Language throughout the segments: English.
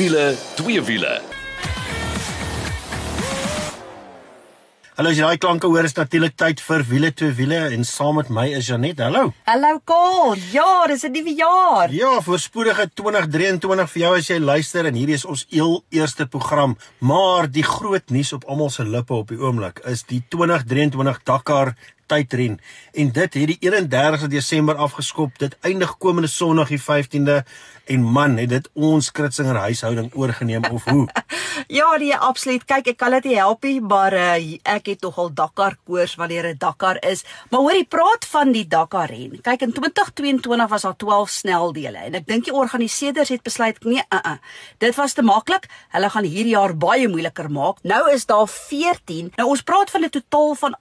Wiele, twee wiele. Hallo, as jy daai klanke hoor is natuurlik tyd vir wiele twee wiele en saam met my is Janet. Hallo. Hallo Kol. Ja, dis 'n nuwe jaar. Ja, voorspoedige 2023 vir jou as jy luister en hierdie is ons heel eerste program. Maar die groot nuus op almal se lippe op die oomblik is die 2023 Dakar tydren en dit het die 31ste Desember afgeskop. Dit eindig komende Sondag die 15de en man, het dit ons Kritzinger huishouding oorgeneem of hoe? ja, nee, absoluut. Kyk, ek kan dit nie help nie, maar uh, ek het tog al Dakar koers wanneer 'n Dakar is. Maar hoorie, praat van die Dakar ren. Kyk, in 2022 was daar 12 sneldele en ek dink die organiseerders het besluit nee, uh -uh. dit was te maklik. Hulle gaan hierdie jaar baie moeiliker maak. Nou is daar 14. Nou ons praat van 'n totaal van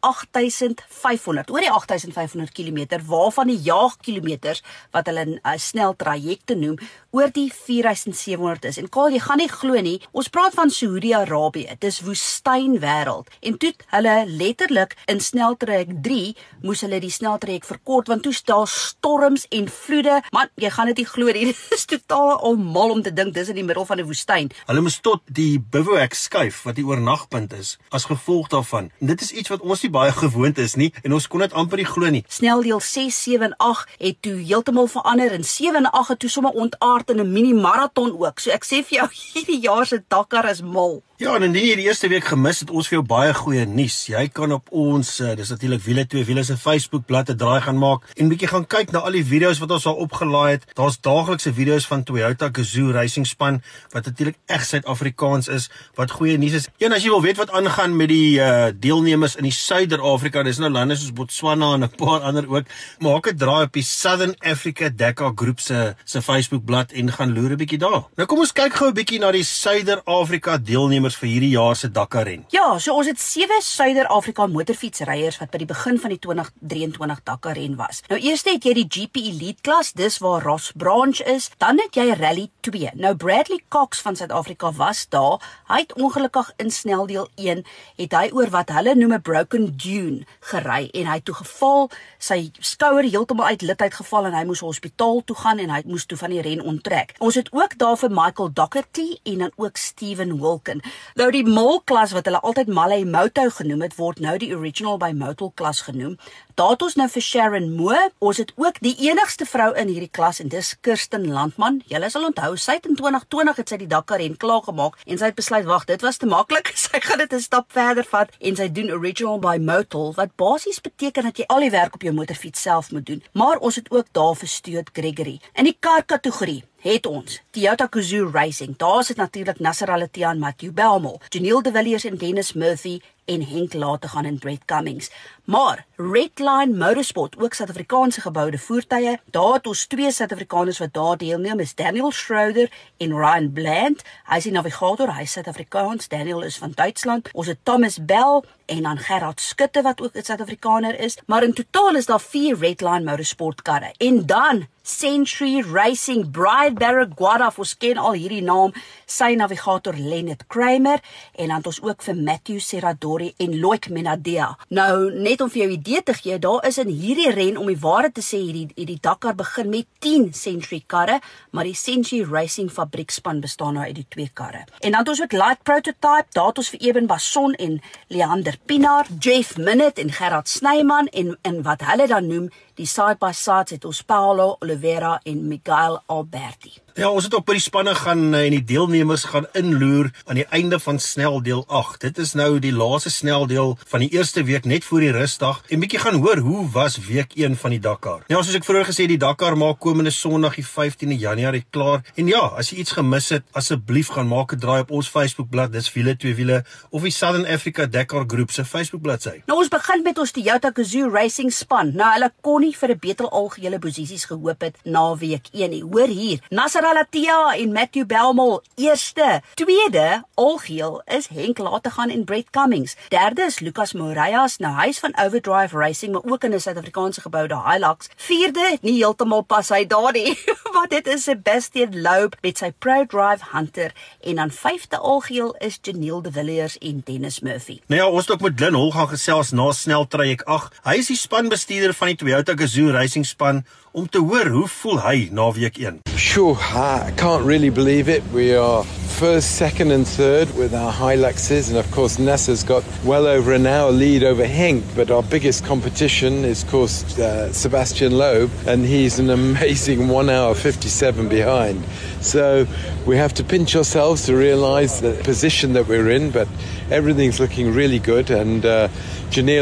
8500, oor die 8500 km waarvan die jaagkilometers wat hulle 'n uh, snel trajecte noem oor die 4700 is. En Kaal, jy gaan nie glo nie, ons praat van Saudi-Arabië. Dis woestynwêreld. En toe hulle letterlik in sneltrek 3 moes hulle die sneltrek verkort want toe staan storms en vloede. Man, jy gaan dit nie glo nie. Dit is totaal almal om te dink dis in die middel van 'n woestyn. Hulle moes tot die bivouac skuif wat die oornagpunt is as gevolg daarvan. En dit is iets wat ons nie baie gewoond is nie en ons kon dit amper nie glo nie. Sneldeel 6, 7 en 8 het toe heeltemal verander en 7 en 8 het toe sommer ontaard in 'n mini maraton ook. So ek sê vir jou hierdie jaar se Dakar is mal. Ja, en indien jy die eerste week gemis het, ons vir jou baie goeie nuus. Jy kan op ons, uh, dis natuurlik Wiele 2 Wiele se Facebook bladsy draai gaan maak en bietjie gaan kyk na al die video's wat ons al opgelaai het. Daar's daaglikse video's van Toyota Gazoo Racing span wat natuurlik reg Suid-Afrikaans is. Wat goeie nuus is. Een as jy wil weet wat aangaan met die uh, deelnemers in die Suider-Afrika, dis nou lande soos Botswana en 'n paar ander ook. Maak 'n draai op die Southern Africa Dakar groep se se Facebook bladsy en gaan loer 'n bietjie daar. Nou kom ons kyk gou 'n bietjie na die Suider-Afrika deelnemers deelnemers vir hierdie jaar se Dakar ren. Ja, so ons het sewe Suider-Afrika motorfietsryers wat by die begin van die 2023 Dakar ren was. Nou eers het jy die GP Elite klas, dis waar Ross Branch is, dan het jy Rally 2. Nou Bradley Cox van Suid-Afrika was daar. Hy het ongelukkig in sneldeel 1 het hy oor wat hulle noem 'n broken dune gery en hy het toe geval, sy skouer heeltemal uit lid uitgeval en hy moes hospitaal toe gaan en hy moes toe van die ren onttrek. Ons het ook daar vir Michael Doherty en dan ook Steven Wilken. Nou die Mol klas wat hulle altyd Malay Moto genoem het, word nou die Original by Moto klas genoem. Daar het ons nou vir Sharon Moe. Ons het ook die enigste vrou in hierdie klas en dis Kirsten Landman. Julle sal onthou, sy het in 2020 het sy die Dakar ren klaar gemaak en sy het besluit wag, dit was te maklik. Sy gaan dit 'n stap verder vat en sy doen Original by Moto wat basies beteken dat jy al die werk op jou motorfiets self moet doen. Maar ons het ook daar vir Stuart Gregory in die kar kategorie het ons Toyota Gazoo Racing. Daar is dit natuurlik Nasser Al-Attiyah, Matthew Belmore, Janiel De Villiers en Dennis Murphy en Henk later gaan in Brett Cummings. Maar Redline Motorsport, ook Suid-Afrikaanse geboude voertuie, daar het ons twee Suid-Afrikaners wat daar deelneem, is Daniel Schroeder en Ryan Bland. Hy is die navigator, hy is Suid-Afrikaans, Daniel is van Duitsland. Ons het Thomas Bell en dan Gerard Skutte wat ook 'n Suid-Afrikaner is, maar in totaal is daar 4 Redline Motorsport karre. En dan Century Racing Bride Barraguda, ons ken al hierdie naam, sy navigator Leonard Kramer en dan het ons ook vir Matthew Serradori en Loic Menadea. Nou net net om vir jou idee te gee, daar is in hierdie ren om die waarheid te sê hierdie hierdie Dakar begin met 10 Century karre, maar die Century Racing fabriekspan bestaan nou uit die twee karre. En dan het ons ook Light Prototype, daar het ons vir Eben Bason en Leander Pinaar, Jeff Minute en Gerard Snyman en in wat hulle dan noem die side by side het ons Paulo Oliveira en Miguel Alberti. Ja, ons het op by die spanne gaan eh, en die deelnemers gaan inloer aan die einde van sneldeel 8. Dit is nou die laaste sneldeel van die eerste week net voor die rusdag en bietjie gaan hoor hoe was week 1 van die Dakar. Ja, soos ek vroeër gesê het, die Dakar maak komende Sondag die 15de Januarie klaar. En ja, as jy iets gemis het, asseblief gaan maak 'n draai op ons Facebookblad, dis wiele twee wiele of die Southern Africa Dakar groep se Facebookbladsy. Nou ons begin met ons Toyota Gazoo Racing span. Nou hulle kon nie vir 'n beter algehele posisies gehoop het na week 1 nie. Hoor hier, Nasser Al-Attiyah en Matthew Belmol eerste. Tweede algeheel is Henk Later gaan en Brett Cummings. Derde is Lucas Moreias, nou hy's van Overdrive Racing, maar ook in 'n Suid-Afrikaanse geboude Hilux. Vierde, nie heeltemal pas hy daardie, want dit is Sebastian Loeb met sy Pro Drive Hunter en dan vyfde algeheel is Janiel De Villiers en Dennis Murphy. Nou ja, ons het ook met Glen Hol gaan gesels na sneltraject 8. Hy is die spanbestuurder van die Toyota Gazoo Racing span om te hoor hoe voel hy na week 1. Sure, I can't really believe it. We are first, second, and third with our Hiluxes, and of course, Nasser's got well over an hour lead over Henk. But our biggest competition is, of course, uh, Sebastian Loeb, and he's an amazing one hour 57 behind. So we have to pinch ourselves to realize the position that we're in, but everything's looking really good. And uh,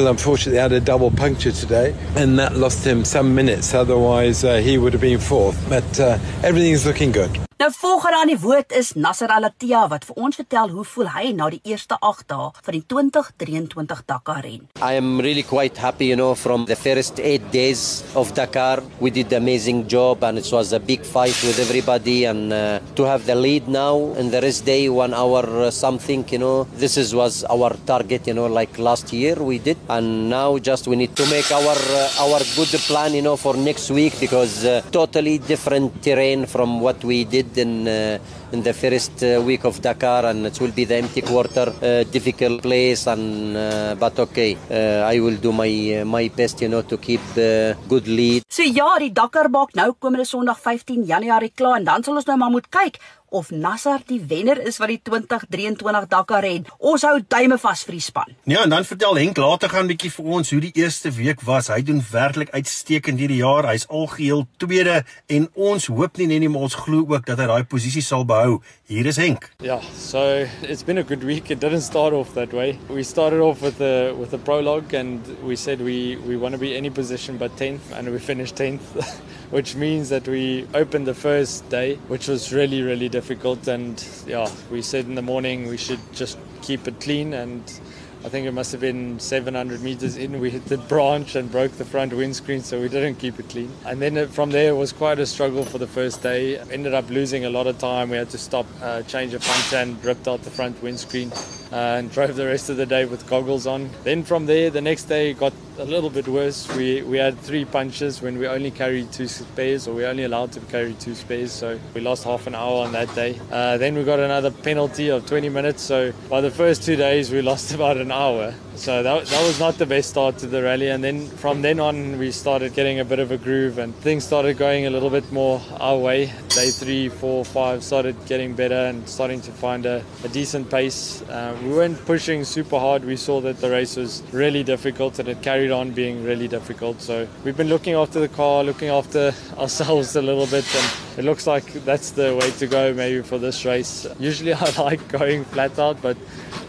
unfortunately, had a double puncture today, and that lost him some minutes. Otherwise, uh, he would have been fourth. But uh, everything's looking good. Nou volgende aan die woord is Nasser Alatia wat vir ons vertel hoe voel hy na die eerste 8 dae van die 2023 Dakar ren. I am really quite happy, you know, from the first 8 days of Dakar. We did an amazing job and it was a big fight with everybody and uh, to have the lead now in the rest day 1 hour uh, something, you know. This is was our target, you know, like last year we did and now just we need to make our uh, our good plan, you know, for next week because uh, totally different terrain from what we did in uh, in the first uh, week of Dakar, and it will be the empty quarter, uh, difficult place, and uh, but okay, uh, I will do my uh, my best, you know, to keep uh, good lead. So ja, die Dakar maak nou komende Sondag 15 Januarie klaar en dan sal ons nou maar moet kyk of Nasser die wenner is wat die 2023 Dakar ren. Ons hou duime vas vir die span. Ja, en dan vertel Henk later gaan 'n bietjie vir ons hoe die eerste week was. Hy doen werklik uitstekend hierdie jaar. Hy's algeheel tweede en ons hoop nie net nie, maar ons glo ook dat hy daai posisie sal behou. Hier is Henk. Yeah, so it's been a good week. It didn't start off that way. We started off with a with a prologue, and we said we we want to be any position but tenth, and we finished tenth, which means that we opened the first day, which was really really difficult. And yeah, we said in the morning we should just keep it clean and. I think it must have been 700 meters in. We hit the branch and broke the front windscreen, so we didn't keep it clean. And then from there, it was quite a struggle for the first day. Ended up losing a lot of time. We had to stop, uh, change a puncture, and ripped out the front windscreen. Uh, and drove the rest of the day with goggles on. Then from there, the next day got a little bit worse. We we had three punches when we only carried two spares, or we only allowed to carry two spares. So we lost half an hour on that day. Uh, then we got another penalty of 20 minutes. So by the first two days, we lost about an hour. So that, that was not the best start to the rally. And then from then on, we started getting a bit of a groove, and things started going a little bit more our way. Day three, four, five started getting better and starting to find a, a decent pace. Um, we weren't pushing super hard. We saw that the race was really difficult and it carried on being really difficult. So we've been looking after the car, looking after ourselves a little bit, and it looks like that's the way to go maybe for this race. Usually I like going flat out, but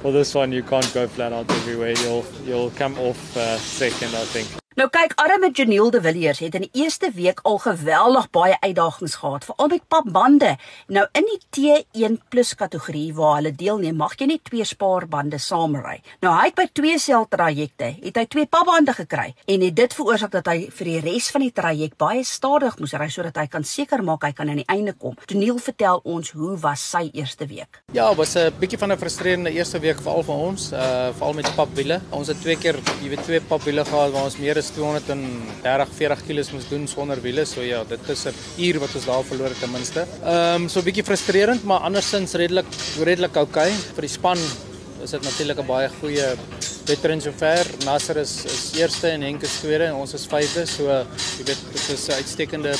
for this one you can't go flat out everywhere. You'll you'll come off uh, second, I think. Nou kyk, arme Janiel de Villiers het in die eerste week al geweldig baie uitdagings gehad, veral met papbande. Nou in die T1+ kategorie waar hulle deelneem, mag jy net twee spaarbande saamry. Nou hy het by twee seltrajecte, het hy twee papbande gekry en het dit veroorsaak dat hy vir die res van die traject baie stadig moes ry sodat hy kan seker maak hy kan aan die einde kom. Janiel vertel ons hoe was sy eerste week. Ja, was 'n bietjie van 'n frustrerende eerste week veral vir ons, uh veral met papwiele. Ons het twee keer, jy weet, twee papwiele gehad waar ons meer as 230 40 kg moes doen sonder wiele. So ja, dit is 'n uur wat ons daar verloor het ten minste. Ehm um, so 'n bietjie frustrerend, maar andersins redelik redelik oukei. Okay. Vir die span is dit natuurlik 'n baie goeie veteran sover. Nasser is is eerste en Henk is tweede en ons is vyfde. So jy weet dit is 'n uitstekende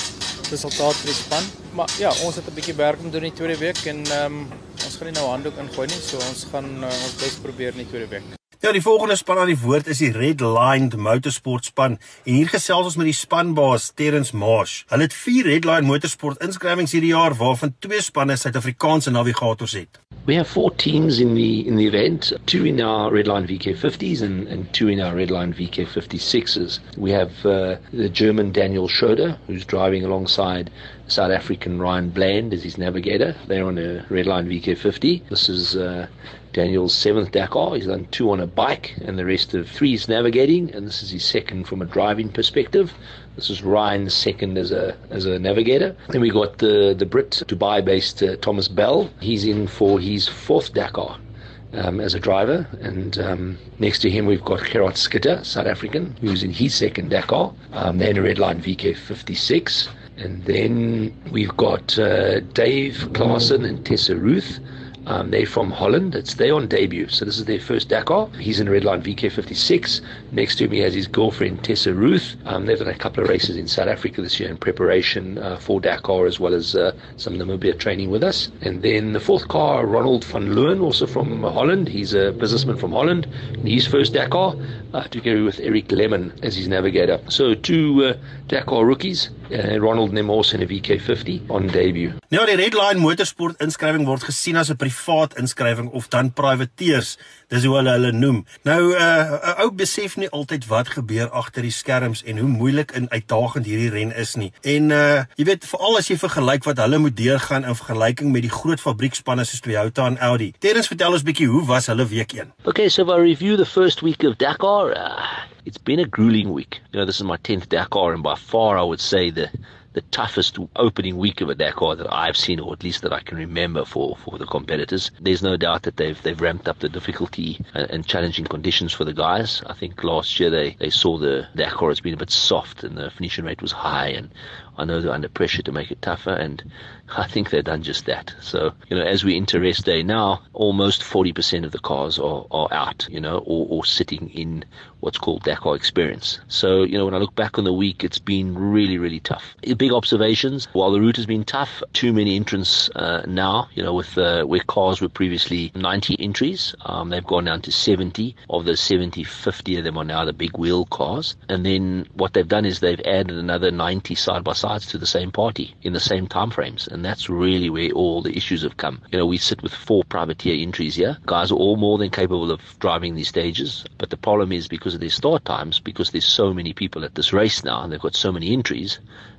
resultaat vir die span. Maar ja, ons het 'n bietjie werk om doen in die tweede week en ehm um, ons gaan nie nou handdoek ingooi nie. So ons gaan uh, ons bes probeer in die tweede week. Ja, die volgende span aan die woord is die Red Line Motorsport span en hier gesels ons met die spanbaas Terrence Marsh. Hulle het 4 Red Line Motorsport inskrywings hierdie jaar waarvan twee spanne Suid-Afrikaanse navigators het. We have four teams in the in the event, two in our Redline VK50s and, and two in our Redline VK56s. We have uh, the German Daniel Schroeder, who's driving alongside South African Ryan Bland as his navigator. They're on a Redline VK50. This is uh, Daniel's seventh Dakar. He's done two on a bike, and the rest of three is navigating. And this is his second from a driving perspective. This is Ryan's second as a as a navigator. Then we got the the Brit Dubai-based uh, Thomas Bell. He's in for his fourth Dakar. Um, as a driver, and um, next to him we've got Gerard Skitter, South African, who's in his second Dakar. Um, they're in a red line VK56, and then we've got uh, Dave Claassen and Tessa Ruth, Um, they're from Holland. It's they on debut. So this is their first Dakar. He's in a Redline VK56. Next to he has his girlfriend Tessa Ruth. Um, they've done a couple of races in South Africa this year in preparation uh, for Dakar, as well as uh, some Namibia training with us. And then the fourth car, Ronald van Leeuwen, also from Holland. He's a businessman from Holland. And his first Dakar, uh, together with Eric Lemon as his navigator. So two uh, Dakar rookies, uh, Ronald Nemos in a VK50 on debut. Nou die Redline Motorsport inskrywing word gesien as 'n privaat inskrywing of dan privateers. Dis hoe hulle hulle noem. Nou 'n uh, ou besef nie altyd wat gebeur agter die skerms en hoe moeilik en uitdagend hierdie ren is nie. En uh jy weet veral as jy vergelyk wat hulle moet deurgaan in vergelyking met die groot fabriekspanne soos Toyota en Audi. Terens vertel ons bietjie hoe was hulle week 1? Okay, so if I review the first week of Dakar, uh, it's been a grueling week. You know, this is my 10th Dakar and by far I would say the the toughest opening week of a Dakar that I've seen, or at least that I can remember for, for the competitors. There's no doubt that they've they've ramped up the difficulty and, and challenging conditions for the guys. I think last year they, they saw the Dakar has been a bit soft and the finishing rate was high, and I know they're under pressure to make it tougher, and I think they've done just that. So, you know, as we enter rest day now, almost 40% of the cars are, are out, you know, or, or sitting in what's called Dakar experience. So, you know, when I look back on the week, it's been really, really tough. Big observations. While the route has been tough, too many entrants uh, now, you know, with uh, where cars were previously 90 entries, um, they've gone down to 70. Of the 70, 50 of them are now the big wheel cars. And then what they've done is they've added another 90 side by sides to the same party in the same time frames. And that's really where all the issues have come. You know, we sit with four privateer entries here. Guys are all more than capable of driving these stages. But the problem is because of their start times, because there's so many people at this race now and they've got so many entries,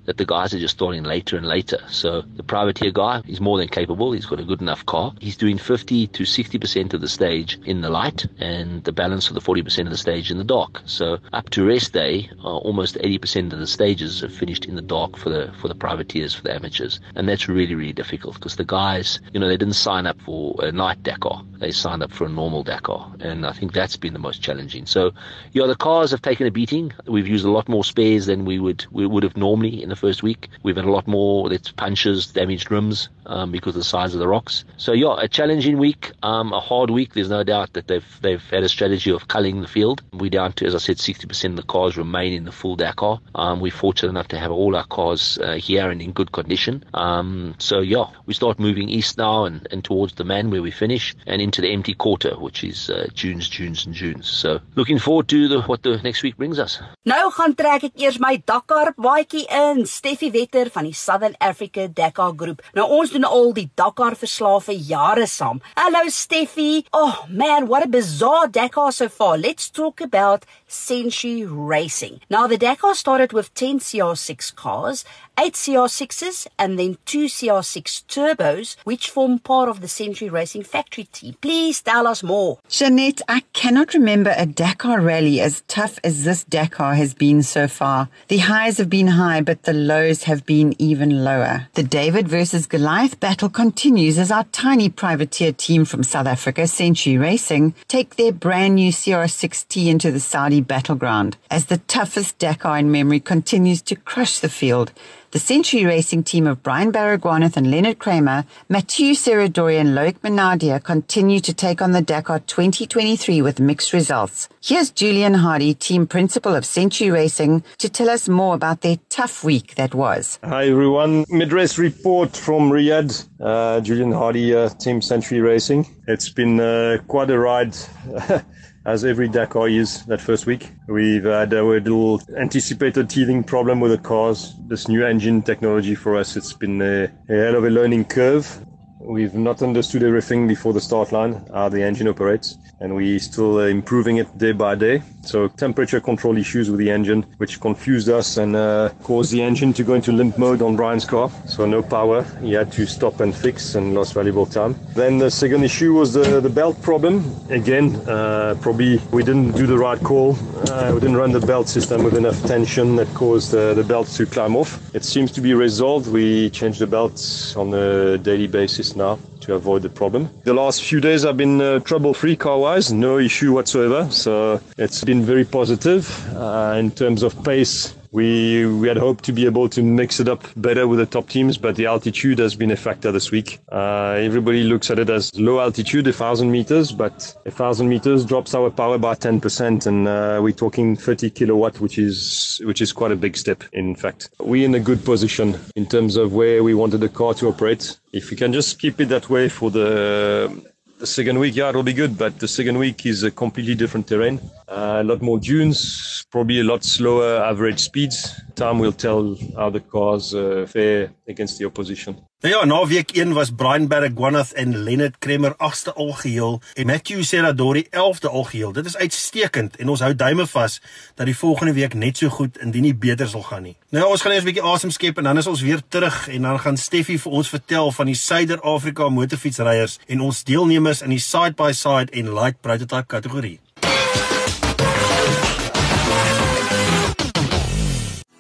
that the guys are just starting later and later. So the privateer guy, he's more than capable. He's got a good enough car. He's doing 50 to 60% of the stage in the light and the balance of the 40% of the stage in the dark. So up to rest day, uh, almost 80% of the stages are finished in the dark for the for the privateers, for the amateurs. And that's really, really difficult because the guys, you know, they didn't sign up for a night Dakar. They signed up for a normal Dakar. And I think that's been the most challenging. So, yeah, the cars have taken a beating. We've used a lot more spares than we would we would have normally in the first week. We've had a lot more that's punches, damaged rims um, because of the size of the rocks. So yeah, a challenging week, um, a hard week. There's no doubt that they've they've had a strategy of culling the field. We're down to, as I said, 60% of the cars remain in the full Dakar. Um, we're fortunate enough to have all our cars uh, here and in good condition. Um, so yeah, we start moving east now and, and towards the man where we finish and into the empty quarter, which is uh, Junes, Junes and Junes. So looking forward to the, what the next week brings us. Nou gaan trek ek eers my Dakar baadjie in. Steffi Wetter van die Southern Africa Dakar Groep. Nou ons doen al die Dakar verslae vir jare saam. Hallo Steffi. Oh man, what a bizarre Dakar so far. Let's talk about Century Racing. Now the Dakar started with 10 CR6 cars, 8 CR6s and then 2 CR6 turbos which form part of the Century Racing factory team. Please tell us more. Jeanette, I cannot remember a Dakar rally as tough as this Dakar has been so far. The highs have been high, but the lows have been even lower. The David versus Goliath battle continues as our tiny privateer team from South Africa, Century Racing, take their brand new CR6T into the Saudi battleground as the toughest Dakar in memory continues to crush the field. The Century Racing team of Brian Baragwanath and Leonard Cremer, Mathieu Serradori and Loic Minaudier continue to take on the Dakar 2023 with mixed results. Here's Julian Hardy, team principal of Century Racing, to tell us more about their tough week that was. Hi everyone, mid-race report from Riyadh. Uh, Julian Hardy, uh, Team Century Racing. It's been uh, quite a ride. as every Dakar is that first week. We've had a little anticipated teething problem with the cars. This new engine technology for us, it's been a, a hell of a learning curve. We've not understood everything before the start line, how the engine operates, and we're still uh, improving it day by day. So temperature control issues with the engine, which confused us and uh, caused the engine to go into limp mode on Brian's car. So no power. He had to stop and fix and lost valuable time. Then the second issue was the, the belt problem. Again, uh, probably we didn't do the right call. Uh, we didn't run the belt system with enough tension that caused uh, the belt to climb off. It seems to be resolved. We change the belts on a daily basis now to avoid the problem. The last few days have been uh, trouble-free car-wise, no issue whatsoever. So it's been very positive uh, in terms of pace. We we had hoped to be able to mix it up better with the top teams, but the altitude has been a factor this week. Uh, everybody looks at it as low altitude, a thousand meters, but a thousand meters drops our power by 10%, and uh, we're talking 30 kilowatt, which is which is quite a big step. In fact, we're in a good position in terms of where we wanted the car to operate. If we can just keep it that way for the the second week, yeah, it'll be good. But the second week is a completely different terrain. Uh, a lot more dunes, probably a lot slower average speeds. Time will tell how the cars uh, fare against the opposition. Nou ja, na week 1 was Brian Baragwanath en Lennard Kremmer agste algeheel en Matthew Serradori 11de algeheel. Dit is uitstekend en ons hou duime vas dat die volgende week net so goed indien nie beter sal gaan nie. Nou ja, ons gaan eers 'n bietjie asem skep en dan is ons weer terug en dan gaan Steffie vir ons vertel van die Suider-Afrika motorfietsryers en ons deelnemers in die side by side en light prototype kategorie.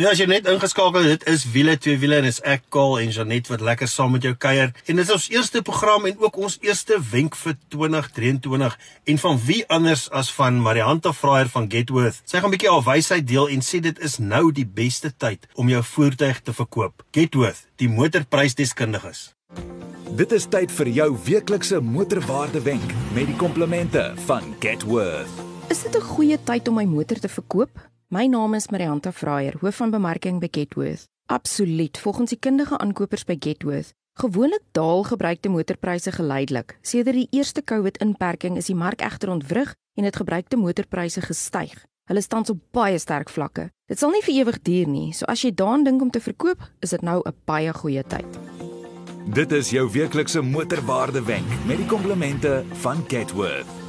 Ja, as jy net ingeskakel het, dit is wiele twee wiele en is ek Kaal en Janet wat lekker saam met jou kuier. En dit is ons eerste program en ook ons eerste wenk vir 2023 en van wie anders as van Marianta Fraier van Getworth. Sy gaan 'n bietjie haar wysheid deel en sê dit is nou die beste tyd om jou voertuig te verkoop. Getworth, die motorprysdeskundiges. Dit is tyd vir jou weeklikse motorwaarde wenk met die komplimente van Getworth. Is dit 'n goeie tyd om my motor te verkoop? My naam is Marianta Fraier, hoof van bemarking by Getworth. Absoluut, volgens die kundige aankopers by Getworth, gewoonlik daal gebruikte motorpryse geleidelik. Sedert die eerste COVID-inperking is die mark egter ontwrig en het gebruikte motorpryse gestyg. Hulle staan op baie sterk vlakke. Dit sal nie vir ewig duur nie, so as jy daaraan dink om te verkoop, is dit nou 'n baie goeie tyd. Dit is jou weeklikse motorwaarde wenk met die komplimente van Getworth.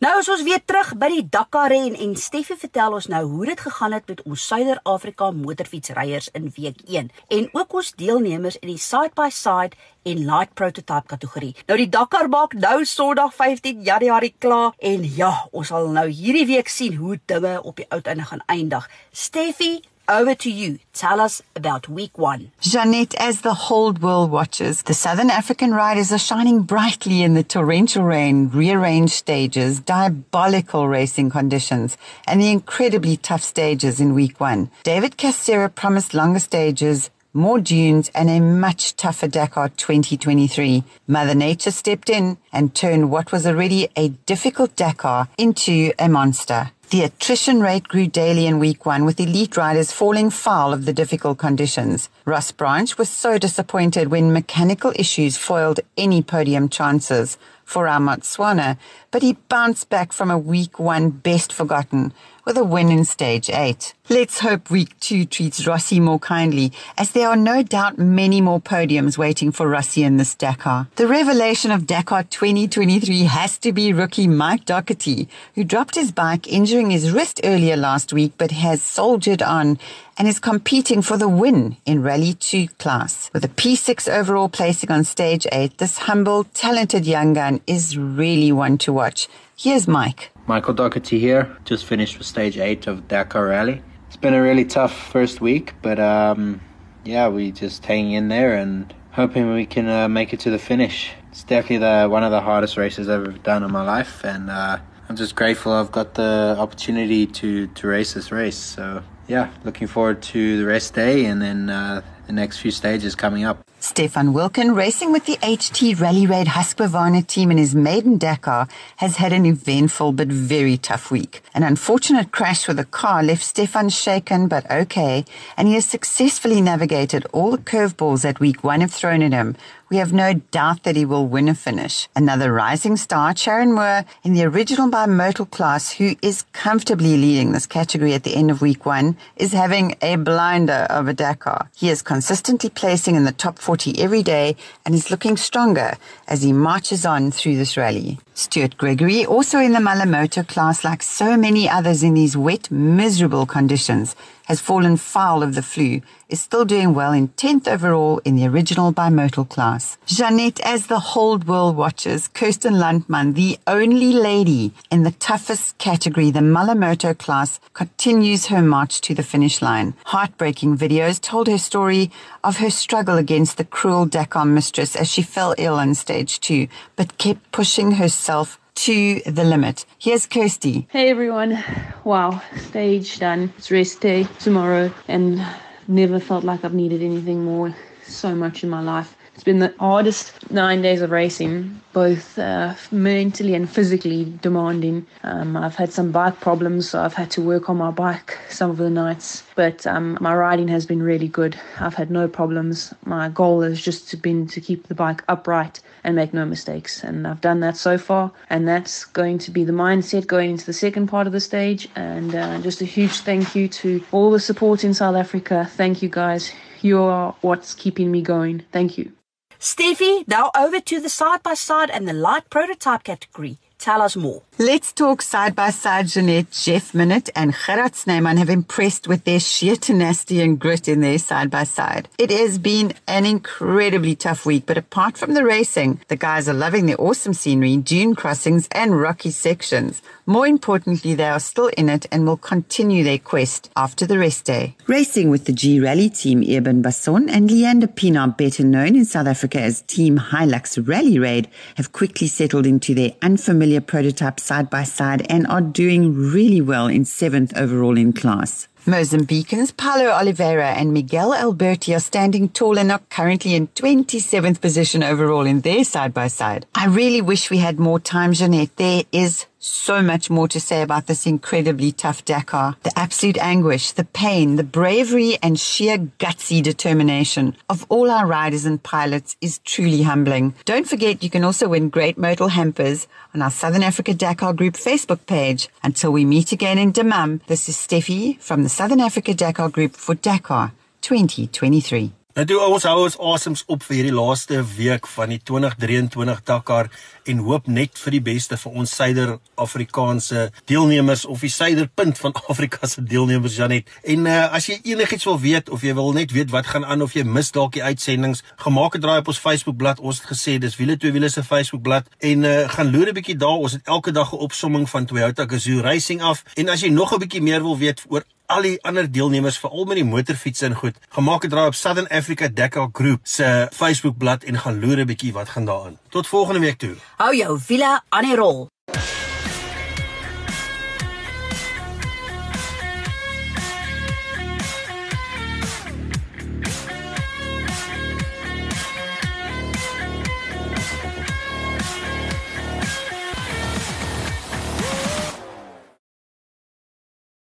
Nou is ons weer terug by die Dakar ren en Steffie vertel ons nou hoe dit gegaan het met ons Suider-Afrika motorfietsryers in week 1 en ook ons deelnemers in die side by side en light prototype kategorie. Nou die Dakar maak nou Sondag 15 Januarie klaar en ja, ons sal nou hierdie week sien hoe dinge op die uiteinde gaan eindig. Steffie, over to you. Tell us about week one. Jeanette, as the whole world watches, the Southern African riders are shining brightly in the torrential rain, rearranged stages, diabolical racing conditions, and the incredibly tough stages in week one. David Castera promised longer stages, more dunes, and a much tougher Dakar 2023. Mother Nature stepped in and turned what was already a difficult Dakar into a monster. The attrition rate grew daily in week one, with elite riders falling foul of the difficult conditions. Ross Branch was so disappointed when mechanical issues foiled any podium chances for our Motswana, but he bounced back from a week one best forgotten with a win in stage eight. Let's hope week two treats Rossi more kindly, as there are no doubt many more podiums waiting for Rossi in this Dakar. The revelation of Dakar 2023 has to be rookie Mike Doherty, who dropped his bike injuring his wrist earlier last week, but has soldiered on and is competing for the win in Rally 2 class. With a P6 overall placing on stage 8, this humble, talented young gun is really one to watch. Here's Mike. Michael Doherty here, just finished with stage 8 of Dakar Rally. It's been a really tough first week, but um, yeah, we just hanging in there and hoping we can uh, make it to the finish. It's definitely the one of the hardest races I've ever done in my life, and uh, I'm just grateful I've got the opportunity to, to race this race. So yeah, looking forward to the rest day and then uh, the next few stages coming up. Stefan Wilken, racing with the HT Rally Raid Husqvarna team in his maiden Dakar, has had an eventful but very tough week. An unfortunate crash with a car left Stefan shaken but okay, and he has successfully navigated all the curveballs that week one have thrown at him. We have no doubt that he will win a finish. Another rising star, Charan Moore, in the Original by Motul class, who is comfortably leading this category at the end of week one, is having a blinder of a Dakar. He is consistently placing in the top 40 every day and is looking stronger as he marches on through this rally. Stuart Gregory, also in the Malle Moto class, like so many others in these wet, miserable conditions, has fallen foul of the flu, is still doing well in 10th overall in the Original by Motul class. Jeanette, as the whole world watches, Kirsten Landman, the only lady in the toughest category, the Malle Moto class, continues her march to the finish line. Heartbreaking videos told her story of her struggle against the cruel Dakar mistress as she fell ill on stage two, but kept pushing herself to the limit. Here's Kirsty. Hey everyone. Wow, stage done. It's rest day tomorrow and never felt like I've needed anything more so much in my life. It's been the hardest nine days of racing, both uh, mentally and physically demanding. Um, I've had some bike problems, so I've had to work on my bike some of the nights. But um, my riding has been really good. I've had no problems. My goal has just been to keep the bike upright and make no mistakes. And I've done that so far. And that's going to be the mindset going into the second part of the stage. And uh, just a huge thank you to all the support in South Africa. Thank you guys. You are what's keeping me going. Thank you. Steffi, now over to the side by side and the light prototype category. Tell us more. Let's talk side by side. Jeanette, Jeff Minute, and Gerard Snyman have impressed with their sheer tenacity and grit in their side by side. It has been an incredibly tough week, but apart from the racing, the guys are loving the awesome scenery, dune crossings, and rocky sections. More importantly, they are still in it and will continue their quest after the rest day. Racing with the G Rally team, Eben Basson and Leander Pienaar, better known in South Africa as Team Hilux Rally Raid, have quickly settled into their unfamiliar prototype side by side and are doing really well in seventh overall in class. Mozambicans Paulo Oliveira and Miguel Alberti are standing tall and are currently in 27th position overall in their side by side. I really wish we had more time, Jeanette. There is so much more to say about this incredibly tough Dakar. The absolute anguish, the pain, the bravery and sheer gutsy determination of all our riders and pilots is truly humbling. Don't forget you can also win great modal hampers on our Southern Africa Dakar Group Facebook page. Until we meet again in Dammam, this is Steffi from the Southern Africa Dakar Group for Dakar 2023. Nou toe ons hou ons asems op vir hierdie laaste week van die 2023 Dakar en hoop net vir die beste vir ons Suider-Afrikaanse deelnemers of die suiderpunt van Afrika se deelnemers Janet. En uh, as jy enigiets wil weet of jy wil net weet wat gaan aan of jy mis dalk die uitsendings, gemaak 'n draai op ons Facebookblad. Ons het gesê dis wiele twee wiele se Facebookblad en uh, gaan loer 'n bietjie daar. Ons het elke dag 'n opsomming van Toyota Gazoo Racing af. En as jy nog 'n bietjie meer wil weet oor al die ander deelnemers veral met die motorfiets en goed. Gemaak 'n draai op Southern Africa Dakar Group se Facebookblad en gaan loer 'n bietjie wat gaan daarin. Tot volgende week toe. Hou jou wiele aan die rol.